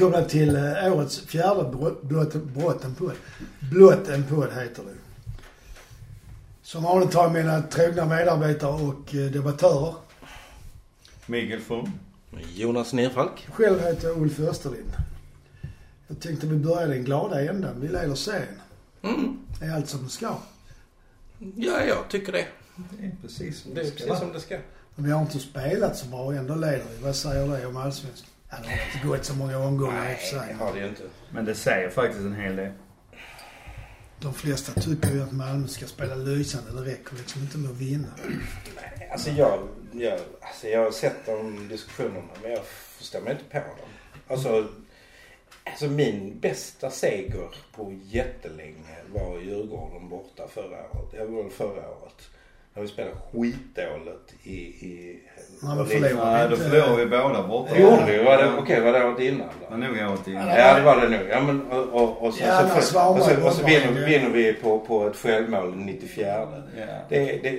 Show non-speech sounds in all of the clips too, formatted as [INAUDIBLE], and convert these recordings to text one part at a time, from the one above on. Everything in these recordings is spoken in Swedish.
Välkomna till eh, årets fjärde blott, en podd. Blott en podd heter det. Som vanligt har jag mina trogna medarbetare och eh, debattörer. Mikael From. Jonas Nerfalk. Själv heter jag Ulf Österlind. Jag tänkte vi börjar den glada ändan. Vi leder serien. Mm. Är allt som det ska. Ja, jag tycker det. Det är precis som Det är ska precis vara. som det ska. Men vi har inte spelat så bra och ändå leder vi. Vad säger det om allsvenskan? Ja, det har inte gått så många omgångar i och för Nej, sig. det har det ju inte. Men det säger faktiskt en hel del. De flesta tycker ju att Malmö ska spela lysande. Det räcker liksom inte med att vinna. Nej, alltså jag, jag, alltså jag har sett de diskussionerna men jag förstår mig inte på dem. Alltså, alltså min bästa seger på jättelänge var Djurgården borta förra året. Det var väl förra året. När vi spelade skitdåligt i... i Ja, men och det- förlorade. Nej, då förlorade vi båda borta. Det gjorde vi. Var det, okej, var det året innan Det var då? nog året innan. Ja, det var det nog. Ja, men, och, och, och så, Ja, så, så, och så, och så vinner, vinner vi på, på ett självmål 94. Ja. Det, det,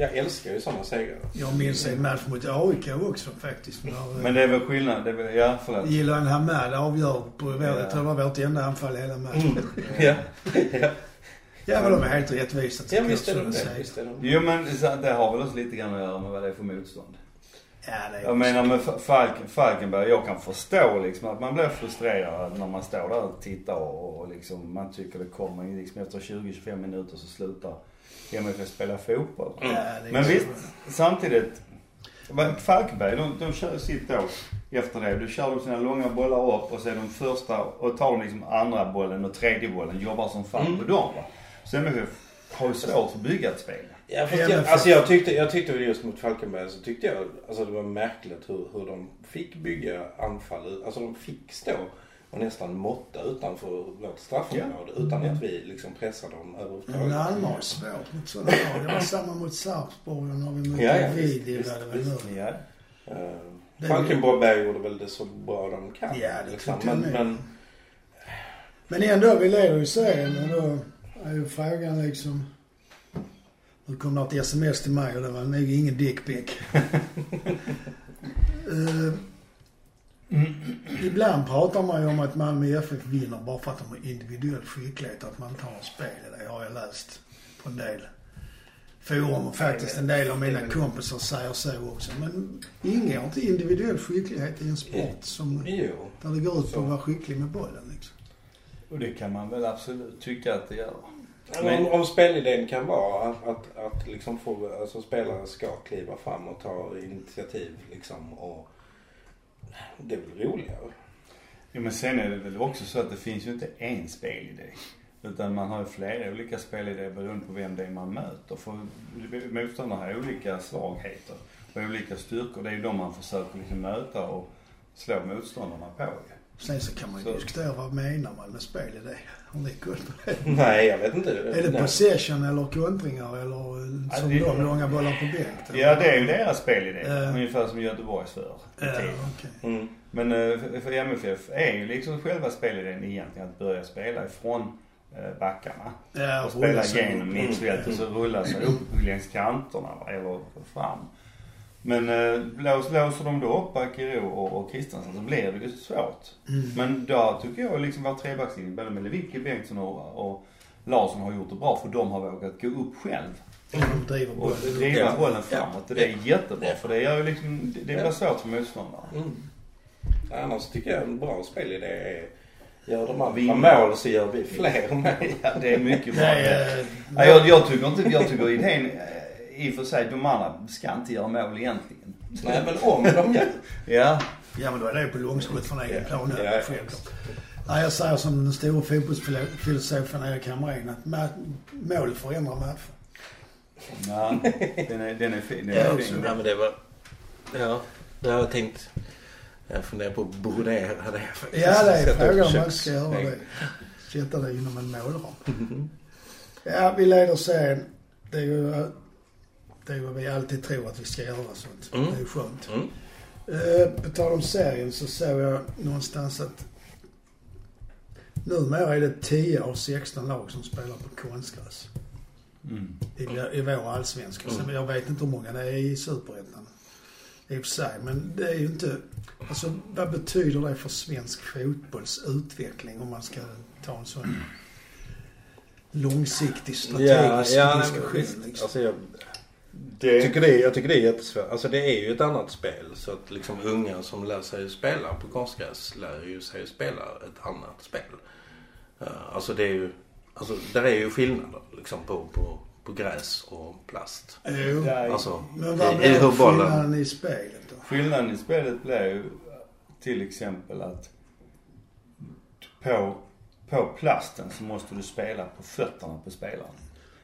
jag älskar ju sådana segrar. Jag minns en match mot AIK också faktiskt. När, Men det är väl skillnad. Det är väl, ja, förlåt. Gillan Hamad avgör på vår, Ja. jag tror det var vårt enda anfall hela matchen. Ja, ja. Ja men de är helt rättvisa. ja visst är jag, de det. säger. Visst är de. Jo men det har väl också lite grann att göra med vad det är för motstånd. Ja, det är Jag menar med Fa- Falken, Falkenberg, jag kan förstå liksom att man blir frustrerad när man står där och tittar och, och liksom man tycker det kommer liksom efter 20-25 minuter så slutar MFF spela fotboll. Ja, det är Men visst, samtidigt. Falkenberg, de, de kör sitt då efter det. Du kör de sina långa bollar upp och sen de första och tar de liksom andra bollen och tredje bollen. Jobbar som fan Mm. på dem va. Så MFF har ju svårt att bygga ett spel. Ja, fast Ja, jag, alltså jag tyckte, jag tyckte väl just mot Falkenberg så tyckte jag alltså det var märkligt hur, hur de fick bygga anfall. Alltså de fick stå och nästan måtta utanför vårt straffområde utan att vi liksom pressade dem Men överhuvudtaget. Malmö har svårt mot sådana lag. Det var samma mot Sarpsborg och har vi mot Ja, ja, det var nu. Ja. Uh, Det Falkenberg gjorde väl det så bra de kan. Ja, det liksom. men, men Men ändå, vi leder ju serien och då är ju frågan liksom... Nu kom det ett sms till mig och det var nog ingen dickpic. uh, [LAUGHS] ibland pratar man ju om att Malmö FF vinner bara för att de har individuell skicklighet att man inte har spel i det. har jag läst på en del forum och faktiskt en del av mina kompisar säger så också. Men ingår inte individuell skicklighet i en sport som, jo. där det går ut på att vara skicklig med bollen liksom? Och det kan man väl absolut tycka att det gör. Men om, om spelidén kan vara att, att, att liksom få, alltså spelare ska kliva fram och ta initiativ liksom och det är väl roligare. Ja, men sen är det väl också så att det finns ju inte en spelidé. Utan man har ju flera olika spelidéer beroende på vem det är man möter. För motståndare har olika svagheter och olika styrkor. Det är ju de man försöker liksom möta och slå motståndarna på ju. Sen så kan man ju diskutera vad menar man med spel i det? Har ni koll på det? [LAUGHS] Nej, jag vet inte. Är det possession eller kontringar eller eh, Ja, som det- de långa bollar på bänk? Ja, det är ju deras spelidé. Ja. Ungefär som Göteborgs i Ja, tiden. okej. Mm. Men eh, för- för MFF är ju liksom själva spelidén egentligen att börja spela ifrån eh, backarna. Ja, och spela upp. mittfältet och så rulla sig upp längs kanterna eller fram. Men eh, lås, låser de då upp Bakirou och, och Kristiansen så blir det ju svårt. Mm. Men då tycker jag liksom vår trebackslinje, både med Lewicki, Bengtsson och, och Larsson har gjort det bra för de har vågat gå upp själv och driva Ja. bollen framåt. Det är jättebra för det gör ju liksom, det- blir Ja. svårt för motståndare. Mm. Annars tycker jag en bra spelidé är Gör de andra Vinna. mål så gör vi fler mål. [LAUGHS] Ja, det är mycket bra. Eh, Ja, jag, jag tycker inte, jag tycker idén, i och för sig, de andra ska inte göra mål egentligen. Nej men om de gör [LAUGHS] Ja, Ja men då är det på långskott från egen Ja. plan. Ja, Ja, självklart. Nej, jag säger som den stora fotbollsfilosofen Erik Hamrén att mål förändrar matcher. ja den är, den är fin. Den Ja, är också. fin. Ja men det var... Ja, det har jag tänkt. Jag funderar på att brodera det. Ja, det är frågan om man ska göra det. Sätta det inom en målram. [LAUGHS] Ja, vi leder serien. Det är ju det är vad vi alltid tror att vi ska göra sånt. Mm. Det är ju skönt. Mm. Eh, på tal om serien så såg jag någonstans att numera är det 10 av 16 lag som spelar på konstgräs Mm. i, i vår allsvenska. Sen, jag vet inte hur många det är i superettan. I och för sig, men det är ju inte... Alltså vad betyder det för svensk fotbolls utveckling om man ska ta en sån långsiktig strategisk ja, nej, diskussion? liksom. Alltså jag, Det, tycker det, jag tycker det är jättesvårt. Alltså det är ju ett annat spel. Så att liksom unga som lär sig spela på konstgräs lär ju sig spela ett annat spel. Uh, alltså det är ju, alltså där är ju skillnader liksom på, på, på gräs och plast. Jo, Alltså, men vad i- blir skillnaden i spelet då? Skillnaden i spelet blir ju till exempel att på, på plasten så måste du spela på fötterna på spelaren.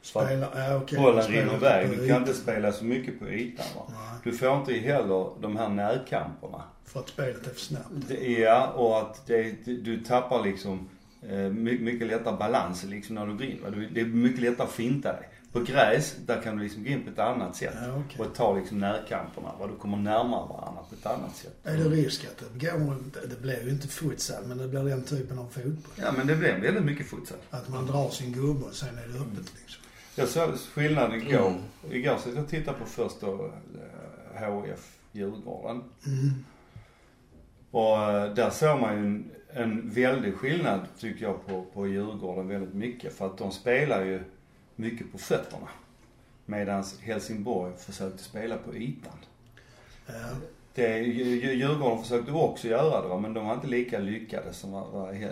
Att Spelar, ja, okej, bollen rinner iväg. Du kan inte spela så mycket på ytan va. Nej, Du får inte heller de här närkamperna. för att spelet är för snabbt. Ja, och att det, du tappar liksom eh, my- mycket lättare balans liksom när du går in. Va? Det är mycket lättare att finta dig. På gräs, där kan du liksom gå in på ett annat sätt. Ja, okej. Och ta liksom närkamperna. Va? Du kommer närmare varandra på ett annat sätt. Är det risk att det går, det blir ju inte futsal, men det blir den typen av fotboll. Ja men det blir väldigt mycket futsal. Att man drar sin gubbe och sen är det öppet liksom. Jag såg skillnaden igår. Mm. Igår så jag tittade på först då eh, Djurgården. Mm. Och eh, där såg man ju en, en väldig skillnad tycker jag på, på Djurgården väldigt mycket. För att de spelar ju mycket på fötterna. Medan Helsingborg försökte spela på ytan. Ja. Det, Dj- Dj- Djurgården försökte också göra det va, men de var inte lika lyckade som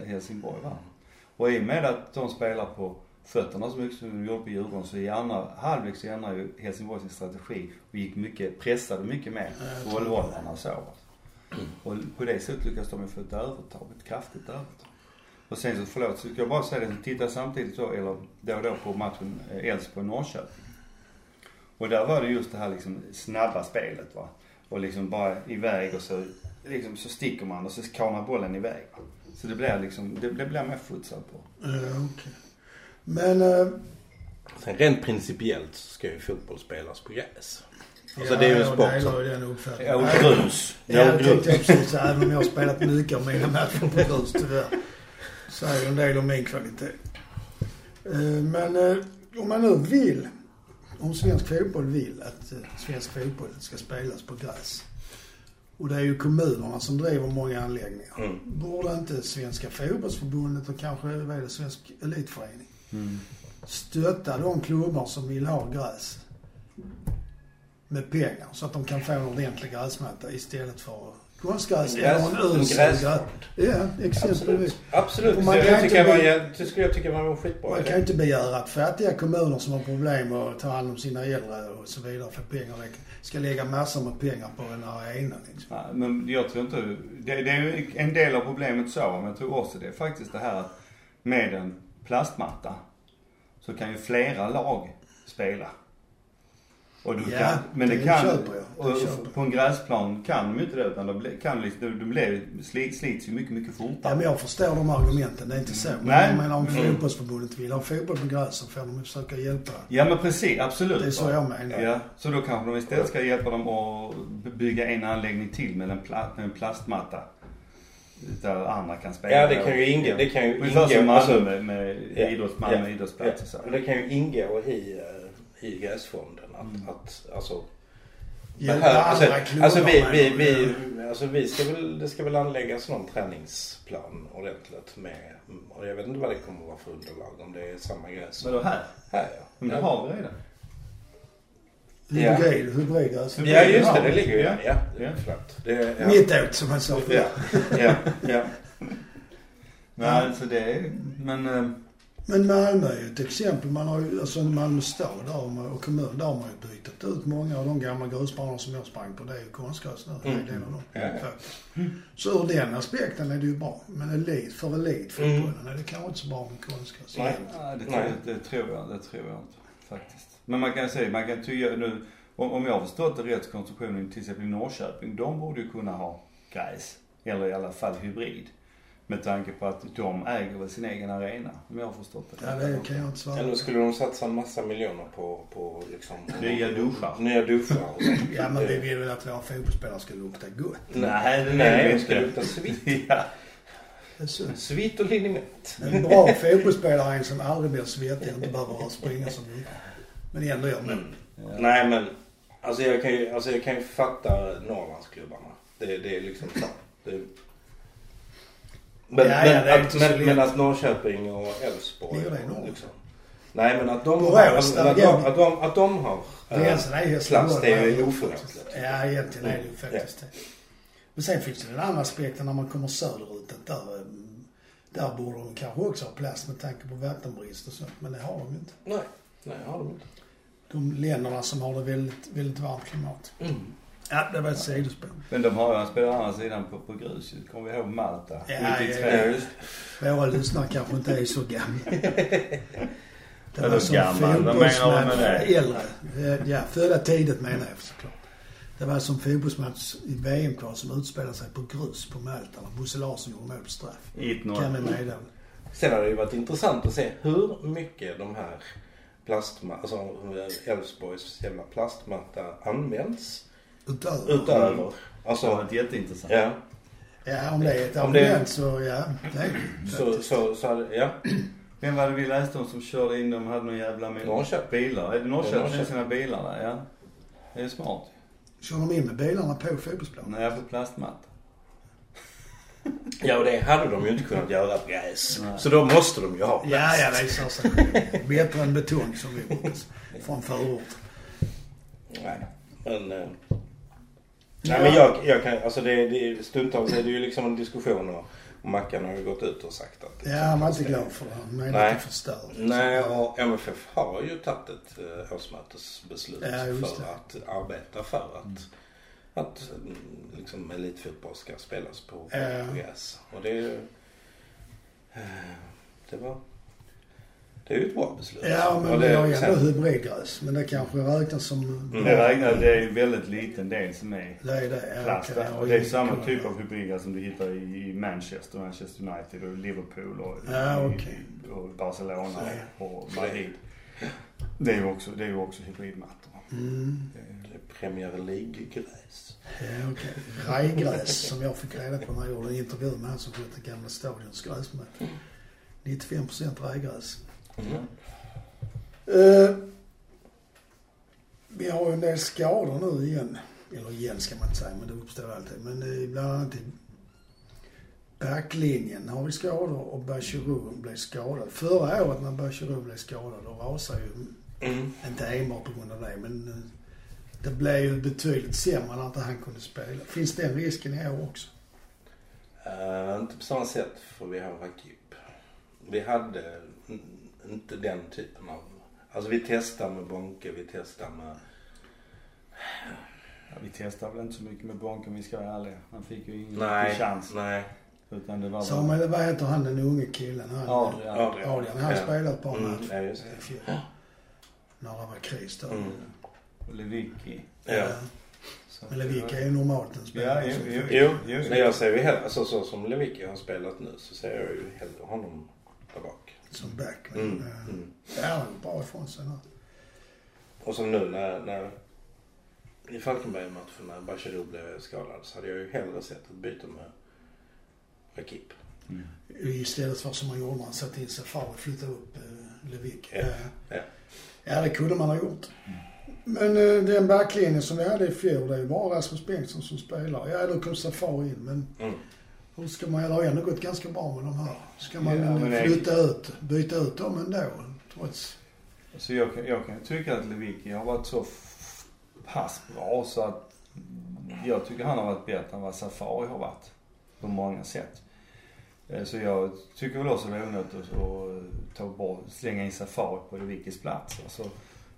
Helsingborg var. Och i och med att de spelar på fötterna så mycket som de gjorde på Djurgården så i andra halvlek så ändrade ju Helsingborg sin strategi och gick mycket, pressade mycket mer bollhållarna och så. Och på det sättet lyckas de få ett övertag, ett kraftigt övertag. Och sen så, förlåt, så ska jag bara säga det, så tittar jag samtidigt då, eller då och då på matchen eh, Elfsborg-Norrköping. Och där var det just det här liksom snabba spelet va. Och liksom bara iväg och så, liksom så sticker man och så kanar bollen iväg va. Så det blir liksom, det, det blir mer futsal på. Ja, okej. Men... eh, Sen rent principiellt så ska ju fotboll spelas på gräs. Alltså ja, det är ju en jag sport delar som... ju den uppfattningen. Ja, och grus. Ja, det tänkte jag precis. Även om jag har spelat mycket av mina matcher på grus tyvärr. Så är ju en del av min kvalitet. Eh, Men eh, om man nu vill, om svensk fotboll vill att eh, svensk fotboll ska spelas på gräs. Och det är ju kommunerna som driver många anläggningar. Mm. Borde inte Svenska fotbollsförbundet och kanske vad är det, Svensk elitförening Mm. stötta de klubbar som vill ha gräs med pengar så att de kan få en ordentlig gräsmatta istället för konstgräs En eller gräs- en usel. Ja, exempelvis. Absolut. Man kan var, det skulle jag tycka var en skitbra Man kan ju inte begära att fattiga kommuner som har problem med att ta hand om sina äldre och så vidare för pengar ska lägga massor med pengar på en arena liksom. Ja, men jag tror inte, det, det är ju en del av problemet så, men jag tror också det är faktiskt det här med en plastmatta så kan ju flera lag spela. Och du Ja, kan, men det, det kan, köper jag. Det köper på en gräsplan kan de ju inte det utan de blir- kan liksom, de blir, slit, slits ju mycket, mycket fortare. Ja, men jag förstår de argumenten. Det är inte så. Men Nej. jag menar om Mm. fotbollsförbundet vill ha fotboll på gräs så får de försöka hjälpa. Ja men precis, absolut. Det är så jag menar. Ja, så då kanske de istället ska hjälpa dem att bygga en anläggning till med en, pla, med en plastmatta. Där andra kan spela. Ja, det kan ju ingå. Det kan ju Ungefär som ingå. Malmö Alltså, med, med Ja, idrotts, Malmö ja, idrottsplats och så. och det kan ju ingå i, eh, i gräsfonden att, Mm. att alltså Hjälpa behöver- alltså, alltså vi, vi, det. vi, alltså vi ska väl, det ska väl anläggas någon träningsplan ordentligt med, och jag vet inte vad det kommer att vara för underlag om det är samma gräs. Men då här? Här ja. Men det har vi redan. Hybrid, hybrid alltså. Ja just det, det ligger ju Ja. Ja, Ja. klart. Det, ja. Mittåt som man sa Ja, förr. ja, ja. Nej, alltså det är, men eh, Men Malmö är ju ett exempel. Man har ju, alltså Malmö stad där man- och kommun, där har man ju bytt ut många av de gamla grusbanorna som jag sprang på. Det är ju konstgräs nu, en Mm. del av dem. Ja, ja. Så ur den aspekten är det ju bra. Men elit, för elitfotbollen är det kanske inte så bra med konstgräs. Nej. nej, det, det, tror jag, det tror jag inte faktiskt. Men man kan säga, man kan tycka nu, om, jag har förstått det rätt, konstruktionen till exempel i Norrköping, de borde ju kunna ha gräs. Eller i alla fall hybrid. Med tanke på att de äger väl sin egen arena, om jag har förstått det Ja, det kan jag inte svara Eller skulle de satsa en massa miljoner på, på liksom... Nya duschar. Nya duschar och sånt. Ja, men vi vill väl att våra fotbollsspelare ska lukta gott. Nej, det Nej, vill vi de ska lukta svitt. [LAUGHS] ja. Svitt och liniment. En bra fotbollsspelare är en som aldrig blir svettig och inte behöver springa så mycket. Men ändå gör mål. Ja. Nej men Alltså jag kan ju, alltså jag kan ju fatta Norrlandsklubbarna. Det, det är liksom så. Det, men, Ja, ja, men, det är att, men, men att Norrköping och Älvsborg... Ligger det i norr? Liksom. Nej men att de, Borås, att, att, de, att, de, att de har eh, Gränsen är ju plats det är ju Ja, oförlåtligt. Ja, egentligen är det ju Mm. faktiskt det. Men sen finns det den andra aspekten när man kommer söderut. Att där, eh, där borde de kanske också ha plats med tanke på vattenbrist och sånt. Men det har de ju inte. Nej, nej har de inte. De länderna som har det väldigt, väldigt varmt klimat. Mm. Ja, det var ett sidospår. Men de har ju, han spelar å andra sidan på, på grus. Kommer vi ihåg Malta? Ja, 93. Ja, Våra lyssnare kanske inte är så gamla. [LAUGHS] Det Vadå gammal? Vad menar du med det? Äldre. Ja, födda tidigt menar jag såklart. Det var som fotbollsmatch i VM-kval som utspelade sig på grus på Malta. När Bosse Larsson gjorde mål på straff. Kan vi 1-0. meddela. Sen har det ju varit intressant att se hur mycket de här plastma, alltså Älvsborgs jävla plastmatta används Utöver. utöver. Det Alltså, varit jätteintressant. ja. Ja, om det är ett Om det- argument så ja. Det är det Så, så, så hade, ja. Vem var det vi läste om som körde in, de hade någon jävla med Norrköping. bilar? Är det Norrköping Det som sina bilar där? Ja. Det är smart. Kör de in med bilarna på fotbollsplanen? Nej, på plastmatta. Ja, och det hade de ju inte kunnat göra på gräs. Så då måste de ju ha plats. Ja, ja, det är själv. Bättre än betong som vi. Från förort. Nej, men... Eh, nej, men jag, jag kan... Alltså det, det, stundtals är det ju liksom en diskussion och, och Mackan har ju gått ut och sagt att... Ja, han var inte glad för det. Han menar Nej. att det förstör. Nej, och MFF har ju tagit ett eh, årsmötesbeslut Ja, för det. att arbeta för att, att mm, liksom elitfotboll ska spelas på, gräs. Och det eh, Det var... Det är ju ett bra beslut. Ja, men Och vi det- har ju ändå hybridgräs. Men det kanske räknas som... Mm. Det, räknar, det är ju väldigt liten del som är Det är det. Plast. okej. Och det är samma typ av hybridgräs som du hittar i Manchester, Manchester United och Liverpool och, Ja, i- okej. och Barcelona Ja. och Madrid. Det är ju också, det är ju också hybridmattor. Mm. Premier League-gräs. Ja, okej. Rajgräs som jag fick reda på när jag gjorde en intervju med han som skötte Gamla Stadions gräsmatta. 95% rajgräs. Mm. Uh, vi har ju en del skador nu igen. Eller igen ska man inte säga, men det uppstår alltid. Men uh, bland annat i backlinjen har vi skador och Bachirou blev skadad. Förra året när Bachirou blev skadad, då rasade ju, Mm. inte enbart på grund av det, men uh, det blev ju betydligt sämre när inte han kunde spela. Finns den risken i år också? Eh, inte på samma sätt för vi har Rakip. Vi hade mm, inte den typen av... Alltså vi testar med Bonke, vi testar med... Ja, vi testar väl inte så mycket med Bonk om vi ska vara ärliga. Han fick ju ingen Nej, chans. nej. Utan det var Samuel, vad heter han den unge killen? Han, Adrian. Adrian. Adrian. Han Ja. spelade ett par Mm, matcher ja, just det. det var kris då. Mm. Och Lewicki. Ja. Så Men var- är ju normalt en Ja, spelare. jo, som- jo, Jo, jo. men jag ser ju hellre, alltså så som Lewicki har spelat nu så ser jag ju hellre honom där bak. Som back. Men, Mm. eh, Mm. Ja, bra ifrån sig nu. Och som nu när, när i Falkenberg-matchen när Bachirou blev skadad så hade jag ju hellre sett ett byte med Rakip. Mm. Istället för som man gjorde när han satte in Safari och flyttade upp eh, Lewicki. Ja, Eh, ja. ja, det kunde man ha gjort. Men eh, den backlinjen som vi hade i fjol, det är ju bara Rasmus Bengtsson som spelar. Ja, då kom Safari in, men Mm. hur ska man, det har ändå gått ganska bra med de här. Ska man Ja, men det- flytta ut, byta ut dem ändå? Trots... Så jag, jag kan tycka att Lewicki har varit så pass bra så att jag tycker han har varit bättre än vad Safari har varit. På många sätt. Eh, Så jag tycker väl också det är onödigt att ta bort, slänga in Safari på Lewickis plats. Alltså,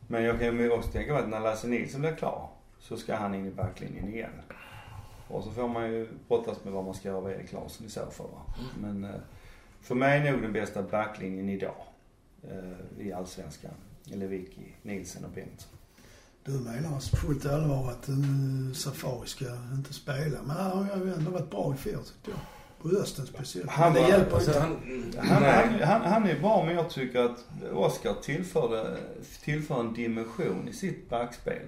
men jag kan ju också tänka mig att när Lasse Nilsson blir klar så ska han in i backlinjen igen. Och så får man ju brottas med vad man ska göra av Erik Larsson i så fall va. Men eh, för mig är nog den bästa backlinjen idag eh, i Allsvenskan. Lewicki, Nilsen och Bengtsson. Du menar alltså på fullt allvar att uh, Safari ska inte spela? Men han har ju ändå varit bra i fjol tyckte jag. På hösten speciellt. Han Men det var- hjälper Alltså, inte. han, Han, han, han, han är bra men jag tycker att Oskar tillförde, tillför en dimension i sitt backspel.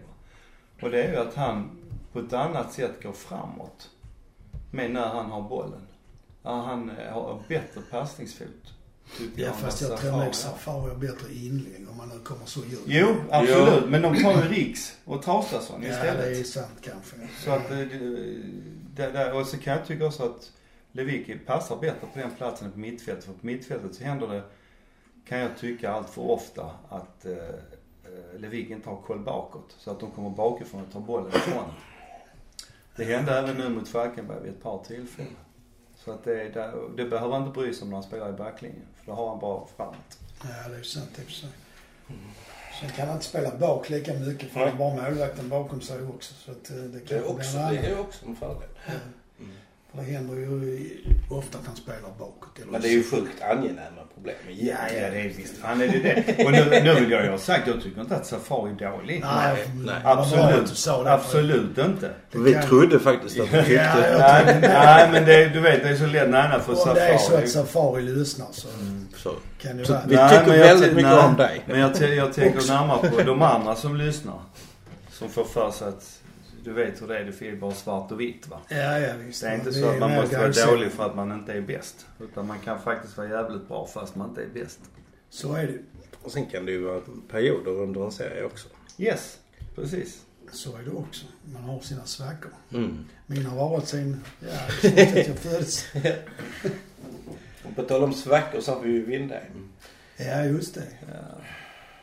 Och det är ju att han på ett annat sätt går framåt. med när han har bollen. Ja, han eh, har bättre passningsfot. tyckte Ja jag fast jag tror nog Safari. Har bättre inlägg om man nu kommer så djupt. Jo, absolut. Men de tar ju Riks och Traustason Ja istället. det är sant kanske. Så att, eh, det, det, och så kan jag tycka också att Lewicki passar bättre på den platsen än på mittfältet. För på mittfältet så händer det, kan jag tycka allt för ofta, att eh, eh, Lewicki inte har koll bakåt. Så att de kommer bakifrån och tar bollen ifrån. Det hände även nu mot Falkenberg vid ett par tillfällen. Så att det, det, det behöver han inte bry sig om när han spelar i backlinjen. För då har han bara framåt. Ja det är sant i och för sig. Sen kan han inte spela bak lika mycket för han har bara målvakten bakom sig också. Så att eh, det Det är också, det är också en fördel. Mm. För det händer ju ofta att han spelar bakåt. eller Men det är ju sjukt angenäma problem Ja, ja det är visst fan är det det. Och nu, nu vill jag ju ha sagt, jag tycker inte att Safari är dålig. Nej, Nej, Absolut. det. Absolut inte. Det Vi kan- trodde faktiskt att du tyckte... Ja, Nej, nej men det, du vet det är så lätt nära för Om det är så Safari. att Safari lyssnar så Så. kan det Så vara. vi Nej, tycker väldigt mycket nej, om dig. Men jag, jag tänker närmare på de andra som lyssnar. Som får för sig att du vet hur det är, det är bara svart och vitt va. Ja, ja visst. Det är inte så att man måste vara dålig för att man inte är bäst. Utan man kan faktiskt vara jävligt bra fast man inte är bäst. Så är det Och sen kan det ju vara perioder under en serie också. Yes, precis. Så är det också. Man har sina svackor. Mm. Min har varit sen, ja, sett [LAUGHS] jag föddes. Och på tal om svackor så har vi ju Vindheim. Ja, just det. Ja.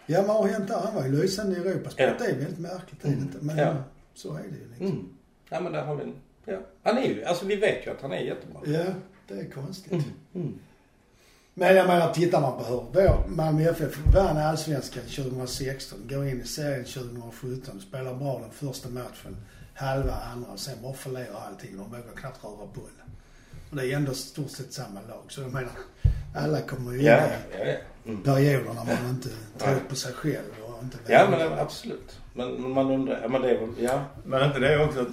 Ja, vad har hänt där? Han var ju lysande i Europaspel. Ja. Det är väldigt märkligt, är det inte? Men Ja. Så är det ju liksom. Mm. Ja men där har vi en. Ja. Han är ju, alltså vi vet ju att han är jättebra. Ja, det är konstigt. Mm. Mm. Men jag menar, tittar man på hur vår Malmö FF vann allsvenskan 2016, går in i serien 2017, spelar bra den första matchen, halva andra, och sen bara förlorar allting. De vågar knappt röra bollen. Och det är ändå stort sett samma lag. Så jag menar, alla kommer ju in i ja, ja. Mm. perioder när man inte tror på sig själv och inte Ja men absolut. Men man undrar, men det är väl, ja. Men inte det också att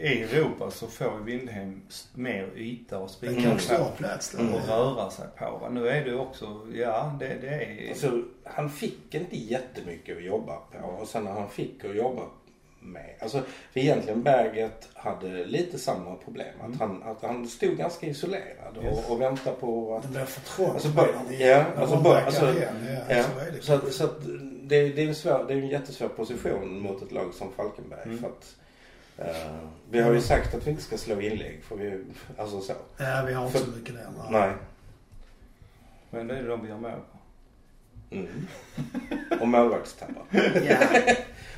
i Europa så får ju Vindhem mer yta Det springa större plats där. Mm. och röra sig på. va. Nu är det också, ja det, det är... Alltså, han fick inte jättemycket att jobba på och sen när han fick att jobba med. Alltså, för egentligen Berget hade lite samma problem. Att, han, att han stod ganska isolerad och, Yes. och väntade på att... Det blir för trångt. Alltså, ja, alltså, backar alltså, hem. Ja, Ja, så är det. så att, så att det, det, är en svår, det är en jättesvår position mot ett lag som Falkenberg. Mm. För att, eh, vi har ju sagt att vi inte ska slå inlägg för vi, alltså så. Ja, vi har inte För- så mycket där. Nej. Men det är de vi har mål på. Mm. Och målvaktstabbar. [LAUGHS] Ja,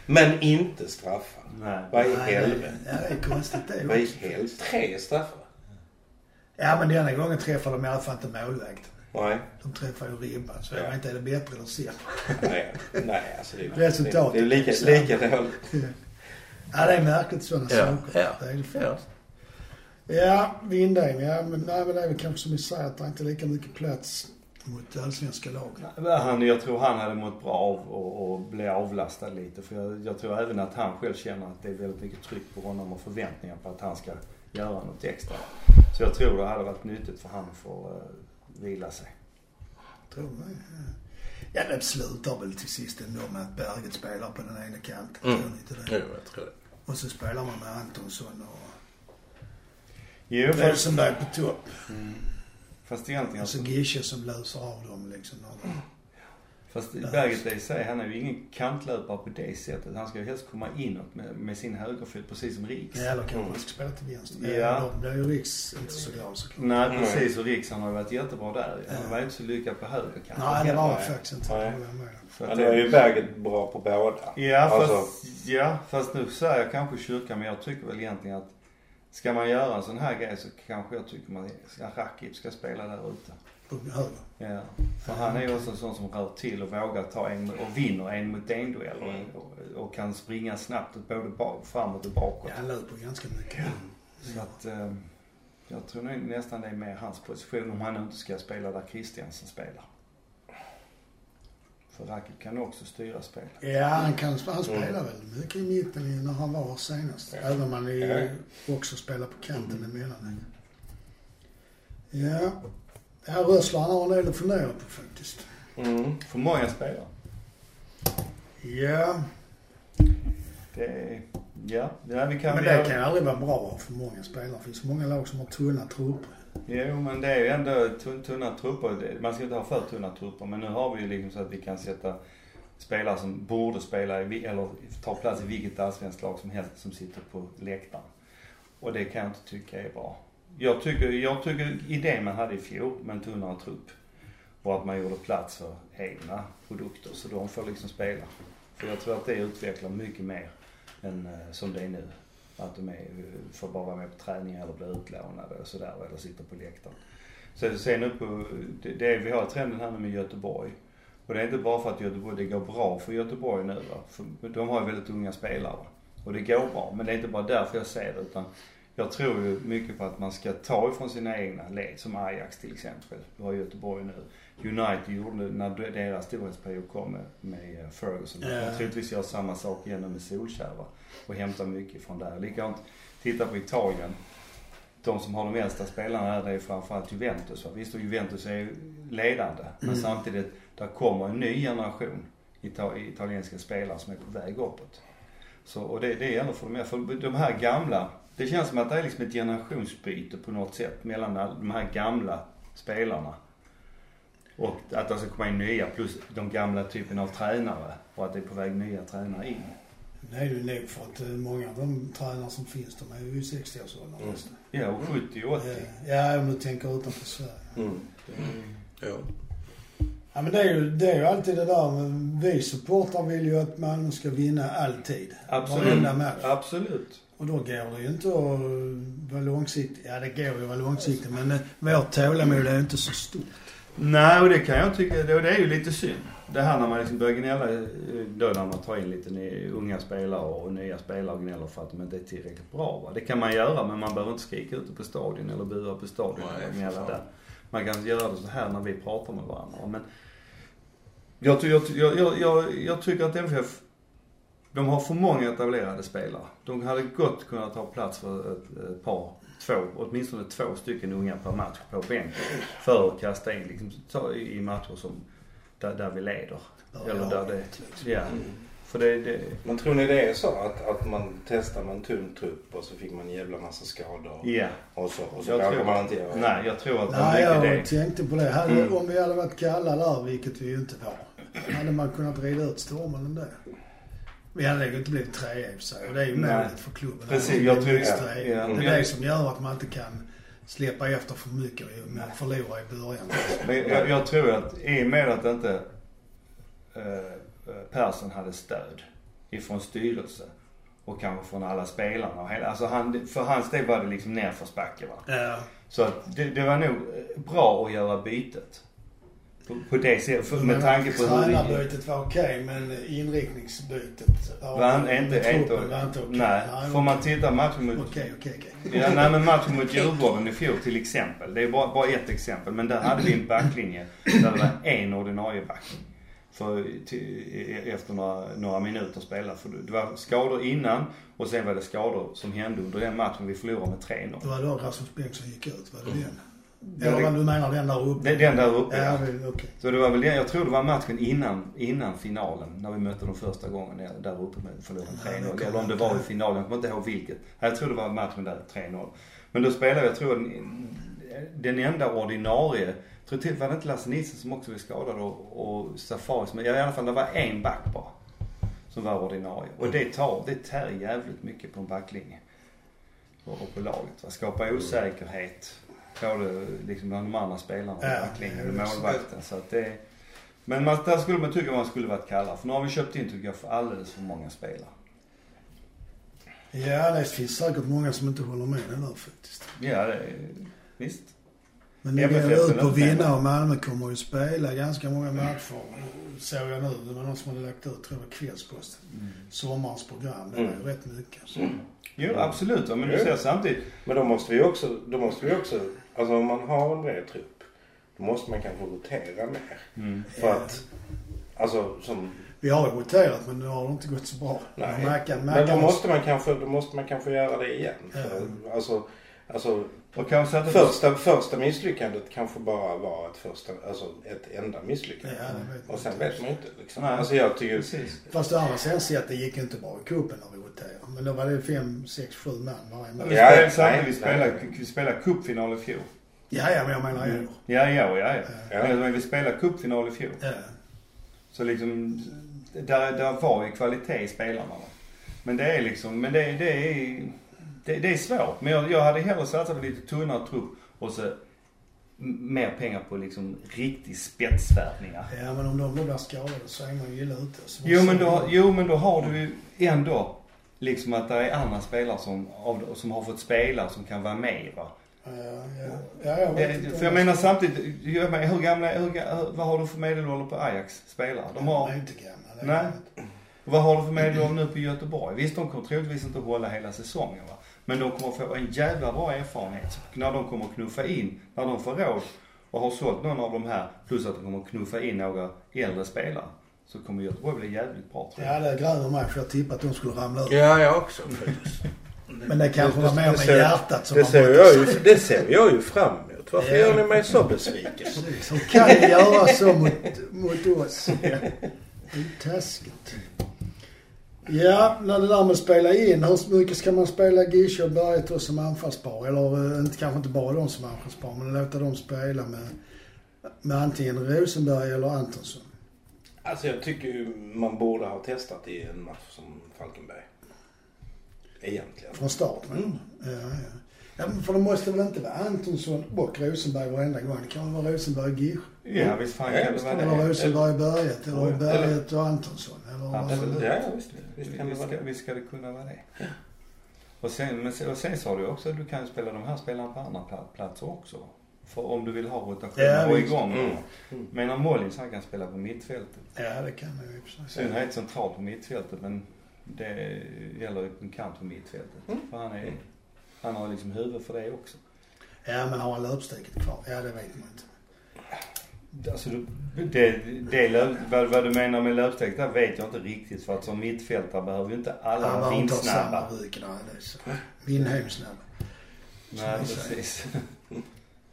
Men inte straffar. Nej. Vad i nej, helvete? Ja, det är konstigt det Vad i helvete? Tre straffar? Ja, men denna gången träffade de i alla fall inte målvakten. Nej. De träffar ju ribban. Så Ja. jag vet inte, är det bättre eller sämre? [LAUGHS] Nej, nej alltså det är, Resultatet. det är lika, lika dåligt. Ja, det är märkligt sådana Ja, saker. ja, Det är det ja. Ja, Vindheim. Ja, men, nej, men det är väl kanske som vi säger att det är inte lika mycket plats mot allsvenska lag. Han, jag tror han hade mått bra av att- bli avlastad lite. För jag, jag tror även att han själv känner att det är väldigt mycket tryck på honom och förväntningar på att han ska göra något extra. Så jag tror det hade varit nyttigt för han uh, vila sig. Tror det? Ja, det slutar väl till sist ändå med att Berget spelar på den ena kanten. Mm. Inte Jo, det? jag tror det. Och så spelar man med Antonsson och Jo, fast, Rosenberg på topp. mm, fast egentligen Och så Gische som löser av dem liksom. när de- Fast Berget i sig, han är ju ingen kantlöpare på det sättet. Han ska ju helst komma inåt med, med sin högerfot precis som Riks. Ja, eller kanske man ska spela till vänster. Ja. Då blir ju Riks inte så glad såklart. Nej Mm. precis och Riks han har ju varit jättebra där. Han Ja. var ju inte så lyckad på högerkanten. Nej, det var han faktiskt inte. Nej. Så att Men det- är ju Berget bra på båda. Ja fast, Alltså- ja, fast nu säger jag kanske kyrkan men jag tycker väl egentligen att ska man göra en sån här grej så kanske jag tycker man ska, Rakip ska spela där ute. På höger. Ja. För han är ju också en sån som rör till och vågar ta en och vinner en mot en duell och, och, och kan springa snabbt både bak, framåt och bakåt. Ja, han löper ganska mycket. Så att eh, jag tror nästan det är mer hans position om han inte ska spela där Christiansen spelar. För Rakip kan också styra spelet. Ja, han, kan, han Mm. spelar väl mycket i mitten när han var senast. Ja. Även om han är, Ja. också spelar på kanten emellan. Ja. Ja, Rössler han har en del att fundera på faktiskt. Mm. För många spelare. Ja, Det är, ja, ja vi kan men det kan aldrig vara bra för många spelare. Det finns många lag som har tunna trupper. Jo men det är ju ändå tunna trupper. Man ska inte ha för tunna trupper men nu har vi ju liksom så att vi kan sätta spelare som borde spela i, eller ta plats i vilket allsvenskt lag som helst som sitter på läktaren. Och det kan jag inte tycka är bra. Jag tycker, jag tycker idén man hade i fjol med en tunnare trupp var att man gjorde plats för egna produkter så de får liksom spela. För jag tror att det utvecklar mycket mer än eh, som det är nu. Att de är, får bara vara med på träningar eller bli utlånade och sådär eller sitter på läktaren. Så sen upp på, det, det, vi har trenden här nu med Göteborg. Och det är inte bara för att Göteborg, det går bra för Göteborg nu va. För de har ju väldigt unga spelare. Och det går bra. Men det är inte bara därför jag ser det utan jag tror ju mycket på att man ska ta ifrån sina egna led, som Ajax till exempel. Du har Göteborg nu. United gjorde, när deras storhetsperiod kom med, med eh, Ferguson, Ja. yeah. troligtvis gör samma sak igen med Solskär och hämtar mycket från där. Likadant, titta på Italien. De som har de äldsta spelarna där det är framförallt Juventus. Va? Visst, och Juventus är ju ledande. Men Mm. samtidigt, där kommer en ny generation ita- italienska spelare som är på väg uppåt. Så, och det, det är ändå för de, här, för de här gamla, det känns som att det är liksom ett generationsbyte på något sätt mellan de här gamla spelarna. Och att det ska komma in nya plus de gamla typen av tränare och att det är på väg nya tränare in. Det är ju nog för att eh, många av de tränare som finns, de är ju i 60-årsåldern Mm. Ja, och 70 och 80. Ja, om du tänker utanför Sverige. Mm. Ja. Ja men det är ju, det är ju alltid det där med, vi supportrar vill ju att Malmö ska vinna alltid. Absolut. Varenda match. Absolut. Och då går det ju inte att vara långsiktig. Ja det går ju att vara långsiktig men eh, vårt tålamod är ju inte så stort. Nej, och det kan jag tycka, det, och är ju lite synd. Det här när man liksom börjar gnälla, eh, då när man tar in lite unga spelare och nya spelare och gnäller för att de inte är tillräckligt bra. Va? Det kan man göra men man behöver inte skrika ute på stadion eller bua på stadion Nej, eller för gnälla där. Man kan göra det så här när vi pratar med varandra. Men jag, jag, jag, jag, jag tycker att MFF, de har för många etablerade spelare. De hade gott kunnat ta plats för ett, ett par, två, åtminstone två stycken unga per match på bänken. För att kasta in liksom, ta, i i matcher som, där, där vi leder. Eller där det, ja. För det, det, Men tror ni det är så att, att man testar med en tunn trupp och så fick man en jävla massa skador ja. och så, och så Jag tror, man inte göra nej, jag tror att Nej, jag det. tänkte på det. Hade, Mm. Om vi hade varit kalla där, vilket vi ju inte var, hade man kunnat rida ut stormen ändå. Vi hade ju inte blivit trea i och för sig och det är ju målet för klubben. Precis, jag tror- minst ja. Det är det som gör att man inte kan släppa efter för mycket och förlora i början. Men jag, jag tror att i och med att inte eh, Persson hade stöd ifrån styrelse och kanske från alla spelarna och hela, alltså han, för hans del var det liksom nerförsbacke va. Ja. Så det, det var nog eh, bra att göra bytet. På, på det sättet, för, med tanke på hur. Tränarbytet var okej men inriktningsbytet av Var inte, truppen inte, var inte okej. nej, får man titta matchen mot Okej, okej, okej. Ja, nej men matchen mot [LAUGHS] Djurgården i fjol till exempel. Det är bara, bara ett exempel. Men där hade vi en backlinje där det var en ordinarie back. För, till, efter några, några minuter spela. För det var skador innan och sen var det skador som hände under den matchen vi förlorade med 3-0. Det var då Rasmus Bengtsson gick ut, var det den? Ja, vad du menar den där uppe? Den, den där uppe Ja, ja. okej. Så det var väl den, jag tror det var matchen innan, innan finalen. När vi mötte dem första gången där, uppe med förlorade Ja, det 3-0. kommer Eller om det var i finalen, jag kommer inte ihåg vilket. Jag tror det var matchen där 3-0. Men då spelade jag, tror den, den enda ordinarie, jag tror till var det inte Lasse Nilsson som också blev skadad och, och Safaris. Men i alla fall det var en back bara. Som var ordinarie. Och det tar, det tär jävligt mycket på en backlinje. Och, och på laget. Va? Skapar osäkerhet. Både liksom bland de andra spelarna och Ja, backlinjen och målvakten. Så att det, men man, där skulle man tycka man skulle varit kallare. För nu har vi köpt in, tycker jag, för alldeles för många spelare. Ja, det finns säkert många som inte håller med det där faktiskt. Ja, det, visst. Men MFF går ut på vinna och Malmö kommer ju spela ganska många matcher. Såg jag nu. Det var någon som hade lagt ut, tror jag, Kvällsposten. Sommarens program. Det var ju Mm. rätt mycket. Så. Jo, absolut. Men du ser samtidigt. Men då måste vi också, då måste vi också, alltså om man har en bred trupp, då måste man kanske rotera mer. Mm. För att, alltså som, Vi har roterat men nu har det inte gått så bra. Nej. Mackan, men då måste man kanske, då måste man kanske göra det igen. För, alltså, alltså Och kanske att det första, första misslyckandet kanske bara var ett första, alltså ett enda misslyckande. Ja, Och sen inte. vet man inte liksom. Nej. Alltså jag tycker, Precis. Fast å andra sidan sett, det gick inte bra i cupen när vi roterade. Men då var det fem, sex, sju man varje match. Vi Ja, spelade, nej, vi nej. spelade, vi spelade cupfinal i fjol. Ja, ja, men jag menar Mm. Ja, ja, ja. ja. Ja. Men vi spelade cupfinal i fjol. Ja. Så liksom, där, där var ju kvalitet i spelarna. Men det är liksom, men det, det är, det, det är svårt. Men jag, jag hade hellre satsat på lite tunnare trupp och så mer pengar på liksom riktig spetsvärvningar. ja, men om de då blir skadade så är man ju illa ute. Jo men, då, jo men då har du ju ändå liksom att det är andra spelare som, av, som har fått spela som kan vara med va. Ja, ja. ja jag vet Eh, inte. För jag menar samtidigt, jag menar, hur gamla, hur, vad har du för medelålder på Ajax spelare? De De har, är inte gamla. Nej. vad har du för medelålder nu på Göteborg? Visst, de kommer troligtvis inte hålla hela säsongen va. Men de kommer få en jävla bra erfarenhet när de kommer knuffa in, när de får råd och har sålt någon av de här, plus att de kommer knuffa in några äldre spelare. Så kommer Göteborg bli jävligt bra tror jag. Ja, det grämer mig för jag tippade att de skulle ramla ut. Ja, jag också faktiskt. Men det kanske var mer med ser- hjärtat som Det har ser, jag ju, det ser jag ju fram emot. Varför Ja. gör ni mig så besviken? Precis. Hur kan göra så mot, mot oss? Det är taskigt. Ja, när det där med att spela in. Hur mycket ska man spela Gische och Berget som anfallspar? Eller eh, inte, kanske inte bara de som anfallspar, men låta dem spela med, med antingen Rosenberg eller Antonsson. Alltså jag tycker ju man borde ha testat i en match som Falkenberg. Egentligen. Från start, men. Ja, ja. ja, för det måste väl inte vara Antonsson och Rosenberg varenda gång. Det kan vara Rosenberg och Gische. Ja, visst fan kan det vara Eller det. Rosenberg och Berget. Eller Eller- Berget och Antonsson. Eller. Ja, ja, visst. Visst kan det Visst vara det. visst ska det kunna vara det. Och sen, men, och sen sa du också att du kan spela de här spelarna på andra pla- platser också. För om du vill ha rotation Ja, och igång. Mm. Mm. Menar Mollins han kan spela på mittfältet. Ja, det kan man ju för I sig. synnerhet centralt på mittfältet men det gäller ju en kant på mittfältet. Mm. För han är, han har liksom huvud för det också. Ja, men har han löpsteget kvar? Ja, det vet man inte. Alltså det, det löp, vad, vad du menar med löpsteg där vet jag inte riktigt för att som mittfältare behöver ju inte alla han vara inte samma vindsnabba. rygg. Nej, det är så. Vindheimsnabba. Nej precis. [LAUGHS]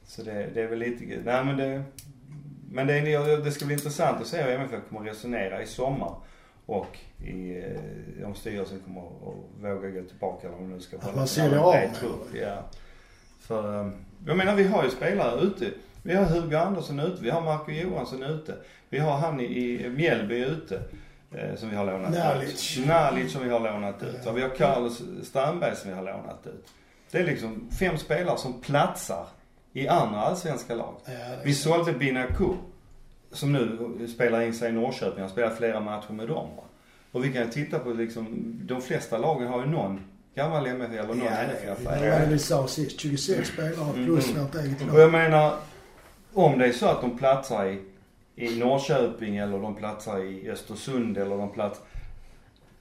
Så det, det är väl lite, nej men det, men det, det ska bli intressant att se hur MFF kommer att resonera i sommar. Och i, eh, om styrelsen kommer att våga gå tillbaka eller om de nu ska Att man säljer av med. Ja. För, eh, jag menar vi har ju spelare ute. Vi har Hugo Andersson ute, vi har Marco Johansson ute. Vi har han i, i Mjällby ute. Eh, som vi har lånat Nalic. ut. Nalic som vi har lånat ut. Ja. Och vi har Carlos Strandberg som vi har lånat ut. Det är liksom fem spelare som platsar i andra allsvenska lag. Ja, Vi så. sålde Binaku som nu spelar in sig i Norrköping. Han spelar flera matcher med dem. Och vi kan ju titta på liksom, de flesta lagen har ju någon gammal MFF eller någon Ja, NFF. det var det vi sa sist. 26 spelare plus Mm. vårt eget Och jag lag. menar, om det är så att de platsar i, i Norrköping eller de platsar i Östersund eller de platsar...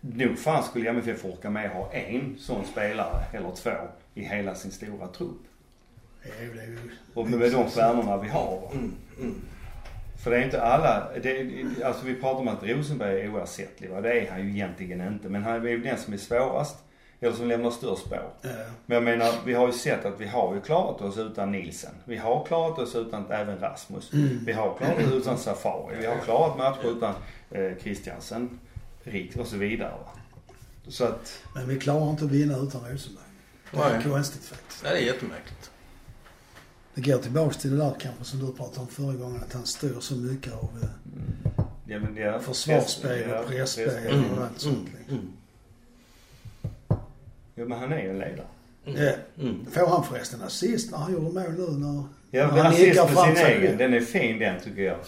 Nog fan skulle MFF orka med att ha en sån spelare eller två i hela sin stora trupp. Ja, det är ju... Och med de stjärnorna vi har. Mm, mm. För det är inte alla, det, alltså vi pratar om att Rosenberg är oersättlig va. Det är han ju egentligen inte. Men han är ju den som är svårast. Eller som lämnar störst spår. Ja. Men jag menar, vi har ju sett att vi har ju klarat oss utan Nielsen. Vi har klarat oss utan även Rasmus. Mm. Vi har klarat oss utan Safari. Vi har klarat matcher utan eh, Christiansen, Rick och så vidare. Så att, Men vi klarar inte att vinna utan Rosenberg. Det är Nej. konstigt faktiskt. Ja, det är jättemärkligt. Det går tillbaks till det där kanske som du pratade om förra gången. Att han styr så mycket av eh, ja men ja, försvarsspel och presspel presspel. och allt sånt. liksom. Mm. Jo men han är ju en ledare. Ja. Mm. Får han förresten assist när han gjorde mål nu när... Ja, när han assist nickar på fram sin egen, den är fin den tycker jag.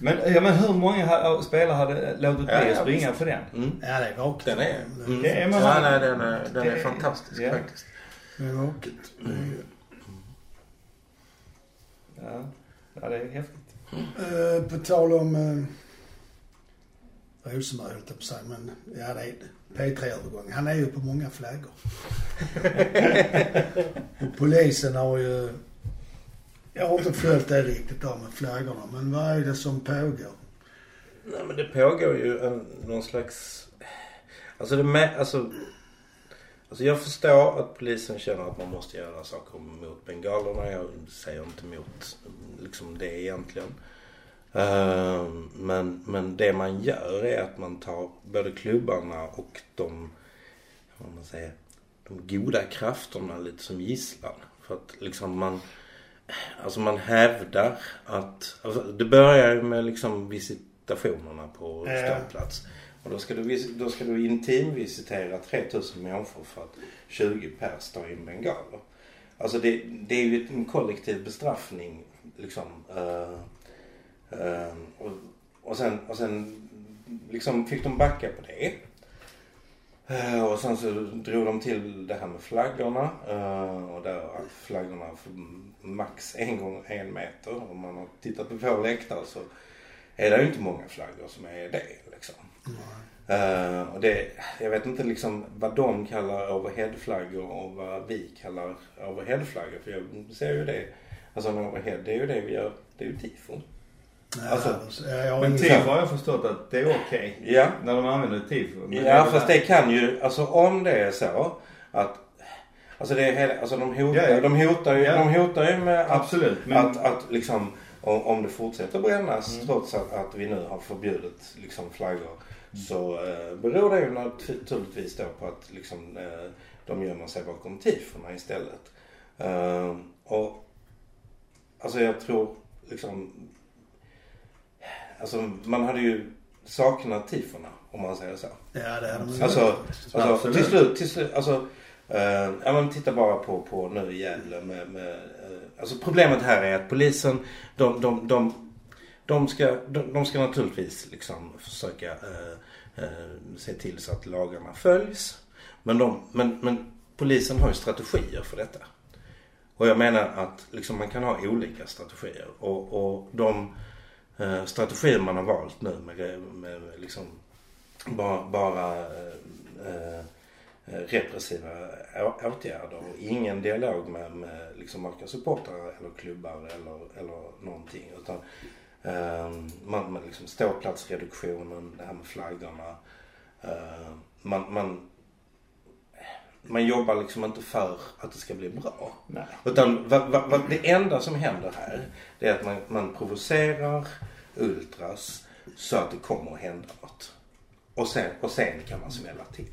Men, ja, men hur många ha- spelare hade låtit bli Ja, att ja, springa för den? Mm. Ja, det är vaket. Den är... Det Mm. Det är man ja, nej, den är, den är det- fantastisk ja. faktiskt. Det är vaket. Det är ju- Ja, ja det är häftigt. Eh, på tal om eh, Rosenberg höll jag på att säga, men ja det är P3-övergång. Han är ju på många flaggor. och [LAUGHS] polisen har ju... Jag har inte följt det riktigt där med flaggorna, men vad är det som pågår? Nej men det pågår ju en, någon slags... Alltså det med, alltså... Alltså jag förstår att polisen känner att man måste göra saker mot bengalerna. Jag säger inte emot liksom det egentligen. Ehm, men, men det man gör är att man tar både klubbarna och de, vad man säger, de goda krafterna lite som gisslan. För att liksom man, alltså man hävdar att, alltså det börjar ju med liksom visitationerna på ståplats. Och då ska du, då ska du intimvisitera 3000 människor för att 20 pers tar in bengaler. Alltså det, det är ju en kollektiv bestraffning liksom. eh, eh, Eh, och, och, sen, och sen liksom fick de backa på det. Eh, och sen så drog de till det här med flaggorna. Eh, och där att flaggorna får max en gång en meter. Om man har tittat på vår läktare så är det ju inte många flaggor som är det liksom. Eh, och det, jag vet inte liksom vad de kallar overheadflaggor och vad vi kallar overheadflaggor. För jag ser ju det, alltså en overhead det är ju det vi gör, det är ju tifo. Alltså, ja, har Men tifo har jag förstått att det är okej. Ja. När de använder tifo. Men Ja är fast det kan ju, alltså om det är så att Alltså det är hela, alltså de hotar, Ja, ja. de hotar ju, Ja. de hotar ju med att, Absolut. Men att, att liksom om, om det fortsätter brännas Mm. trots att, att vi nu har förbjudit liksom flaggor så eh, beror det ju naturligtvis då på att liksom eh, de gömmer sig bakom tifona istället. Eh, och alltså jag tror liksom Alltså man hade ju saknat tifona om man säger så. Ja, det är de Alltså, alltså till slut, till slut, alltså. Eh, ja men titta bara på, på nu i Gävle med, med eh, Alltså problemet här är att polisen, de, de, de, de, ska, de, de ska naturligtvis liksom försöka eh, se till så att lagarna följs. Men, de, men, men polisen har ju strategier för detta. Och jag menar att liksom man kan ha olika strategier. Och, och de eh, strategier man har valt nu med, med, liksom bara, bara eh, eh, repressiva åtgärder och ingen dialog med, med liksom varken supportrar eller klubbar eller, eller någonting. Utan eh, man, man liksom ståplatsreduktionen, det här med flaggorna. Eh, man, man, man jobbar liksom inte för att det ska bli bra. Nej. Utan va, va, va, det enda som händer här det är att man, man provocerar ultras så att det kommer att hända något. Och sen, och sen kan man smälla till.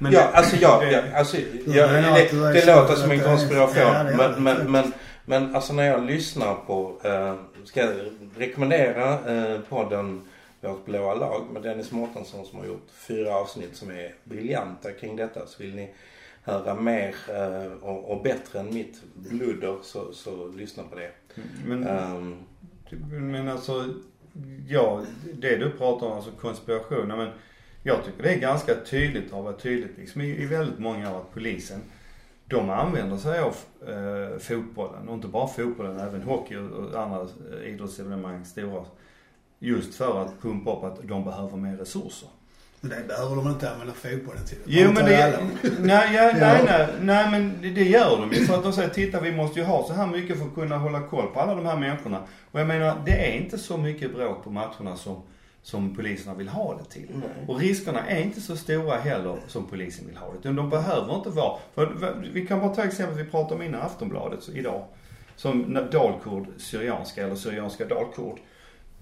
Men ja, det- alltså jag, det- jag, alltså, jag, det, det så låter som en det konspiration. Det men, det. men, men, men alltså när jag lyssnar på, eh, ska jag rekommendera eh, podden Vårt blåa lag med Dennis Mårtensson som har gjort fyra avsnitt som är briljanta kring detta. Så vill ni höra mer eh, och, och bättre än mitt bludder så, så lyssna på det. Men, Ehm, men alltså, ja, det du pratar om, alltså konspirationer. Men jag tycker det är ganska tydligt, har varit tydligt liksom i, i väldigt många år att polisen, de använder sig av eh, fotbollen. Och inte bara fotbollen, även hockey och, och andra eh, idrottsevenemang stora. Just för att pumpa upp att de behöver mer resurser. Men det behöver de inte använda fotbollen till. Jo men det, nej, ja, nej, nej, nej men det, det gör de ju för att de säger titta vi måste ju ha så här mycket för att kunna hålla koll på alla de här människorna. Och jag menar det är inte så mycket bråk på matcherna som, som poliserna vill ha det till. Nej. Och riskerna är inte så stora heller som polisen vill ha det. Utan de behöver inte vara, för vi kan bara ta exempel vi pratade om innan Aftonbladet idag. Som när dalkurd, syrianska eller syrianska dalkurd.